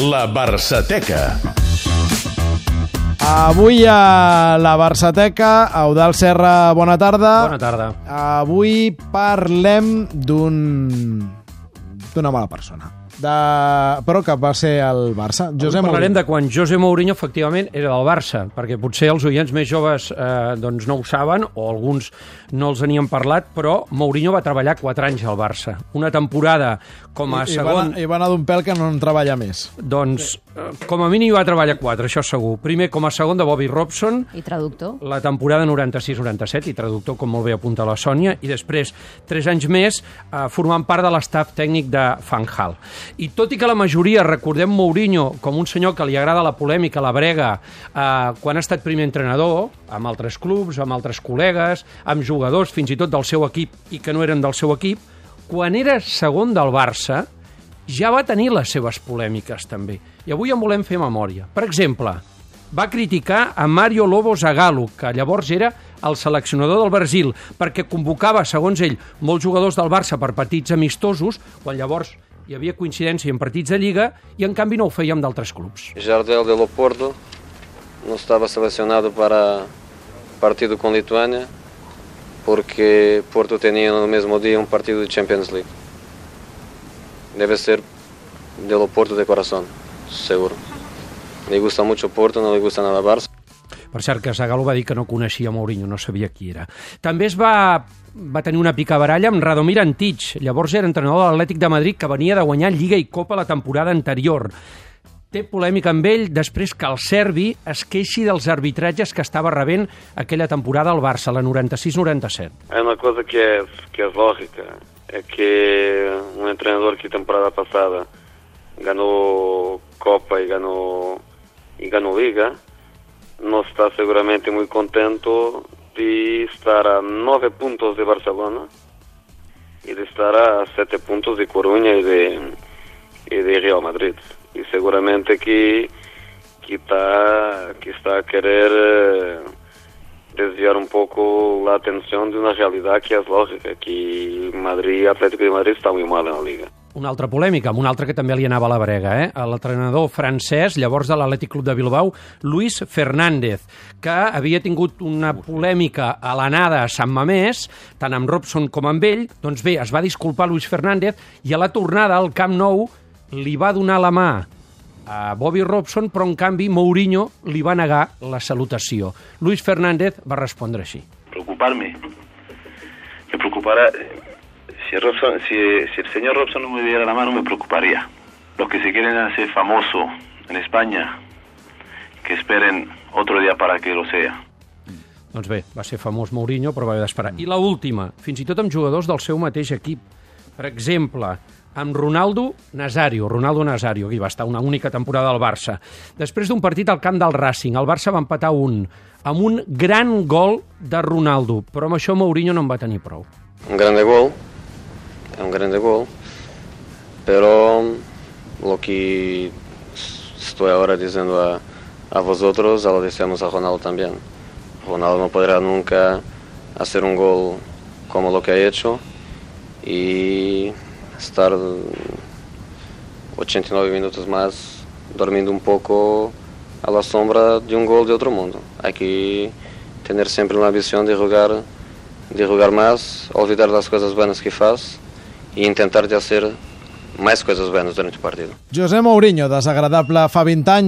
La Barçateca. Avui a la Barçateca, Eudal Serra, bona tarda. Bona tarda. Avui parlem d'un... d'una mala persona. De... Però que va ser el Barça. José Avui parlarem Mourinho. de quan José Mourinho efectivament era del Barça, perquè potser els oients més joves eh, doncs no ho saben, o alguns no els n'hi han parlat, però Mourinho va treballar 4 anys al Barça. Una temporada com a I, i, va segon... I va anar d'un pèl que no en treballa més. Doncs, eh, com a mínim va treballar 4, això segur. Primer com a segon de Bobby Robson, I traductor. la temporada 96-97, i traductor, com molt bé apunta la Sònia, i després, tres anys més, eh, formant part de l'estaf tècnic de Van Hal. I tot i que la majoria recordem Mourinho com un senyor que li agrada la polèmica, la brega, eh, quan ha estat primer entrenador, amb altres clubs, amb altres col·legues, amb jugadors, fins i tot del seu equip, i que no eren del seu equip, quan era segon del Barça, ja va tenir les seves polèmiques, també. I avui en volem fer memòria. Per exemple, va criticar a Mario Lobo Zagallo, que llavors era el seleccionador del Brasil, perquè convocava, segons ell, molts jugadors del Barça per partits amistosos, quan llavors hi havia coincidència en partits de Lliga, i en canvi no ho amb d'altres clubs. Jardel de Loporto não estava selecionado para partido com Lituânia porque Porto tinha no mesmo dia um partido de Champions League. Deve ser de Loporto de coração, seguro. Le gusta mucho Porto, no le gusta nada Barça. Per cert, que Zagallo va dir que no coneixia Mourinho, no sabia qui era. També es va, va tenir una picabaralla amb Radomir Antich, llavors era entrenador de l'Atlètic de Madrid, que venia de guanyar Lliga i Copa la temporada anterior. Té polèmica amb ell després que el serbi es queixi dels arbitratges que estava rebent aquella temporada al Barça, la 96-97. É uma coisa que é, que é lógica, é que um treinador que temporada passada ganhou Copa e ganhou, e ganhou Liga, não está seguramente muito contente de estar a nove pontos de Barcelona e de estar a sete pontos de Coruña e de, e de Real Madrid. E seguramente que, que, está, que está a querer eh, desviar un poco la atención de una realidad que es lógica, que Madrid, Atlético de Madrid está muy mal en la liga. Una altra polèmica, amb un altre que també li anava a la brega, eh? l'entrenador francès, llavors de l'Atlètic Club de Bilbao, Luis Fernández, que havia tingut una polèmica a l'anada a Sant Mamés, tant amb Robson com amb ell, doncs bé, es va disculpar Luis Fernández i a la tornada al Camp Nou li va donar la mà a Bobby Robson, però en canvi Mourinho li va negar la salutació. Luis Fernández va respondre així. preocuparme. Me preocupará. Si, Robson, si, si el señor Robson no me diera la mano, me preocuparía. Los que se quieren hacer famoso en España, que esperen otro día para que lo sea. Doncs bé, va ser famós Mourinho, però va haver d'esperar. I la última, fins i tot amb jugadors del seu mateix equip. Per exemple, amb Ronaldo Nazario, Ronaldo Nazario, que hi va estar una única temporada al Barça. Després d'un partit al camp del Racing, el Barça va empatar un, amb un gran gol de Ronaldo, però amb això Mourinho no en va tenir prou. Un grande gol, es un grande gol, pero lo que estoy ahora diciendo a, a vosotros, ya lo decíamos a Ronaldo también. Ronaldo no podrá nunca hacer un gol como lo que ha hecho y estar 89 minutos más dormindo un poco a la sombra de un gol de otro mundo. Hay que tener siempre la ambición de jugar, de jugar más, olvidar las cosas buenas que faz e intentar de hacer mais coisas buenas durante o partido. José Mourinho, desagradable fa 20 anys,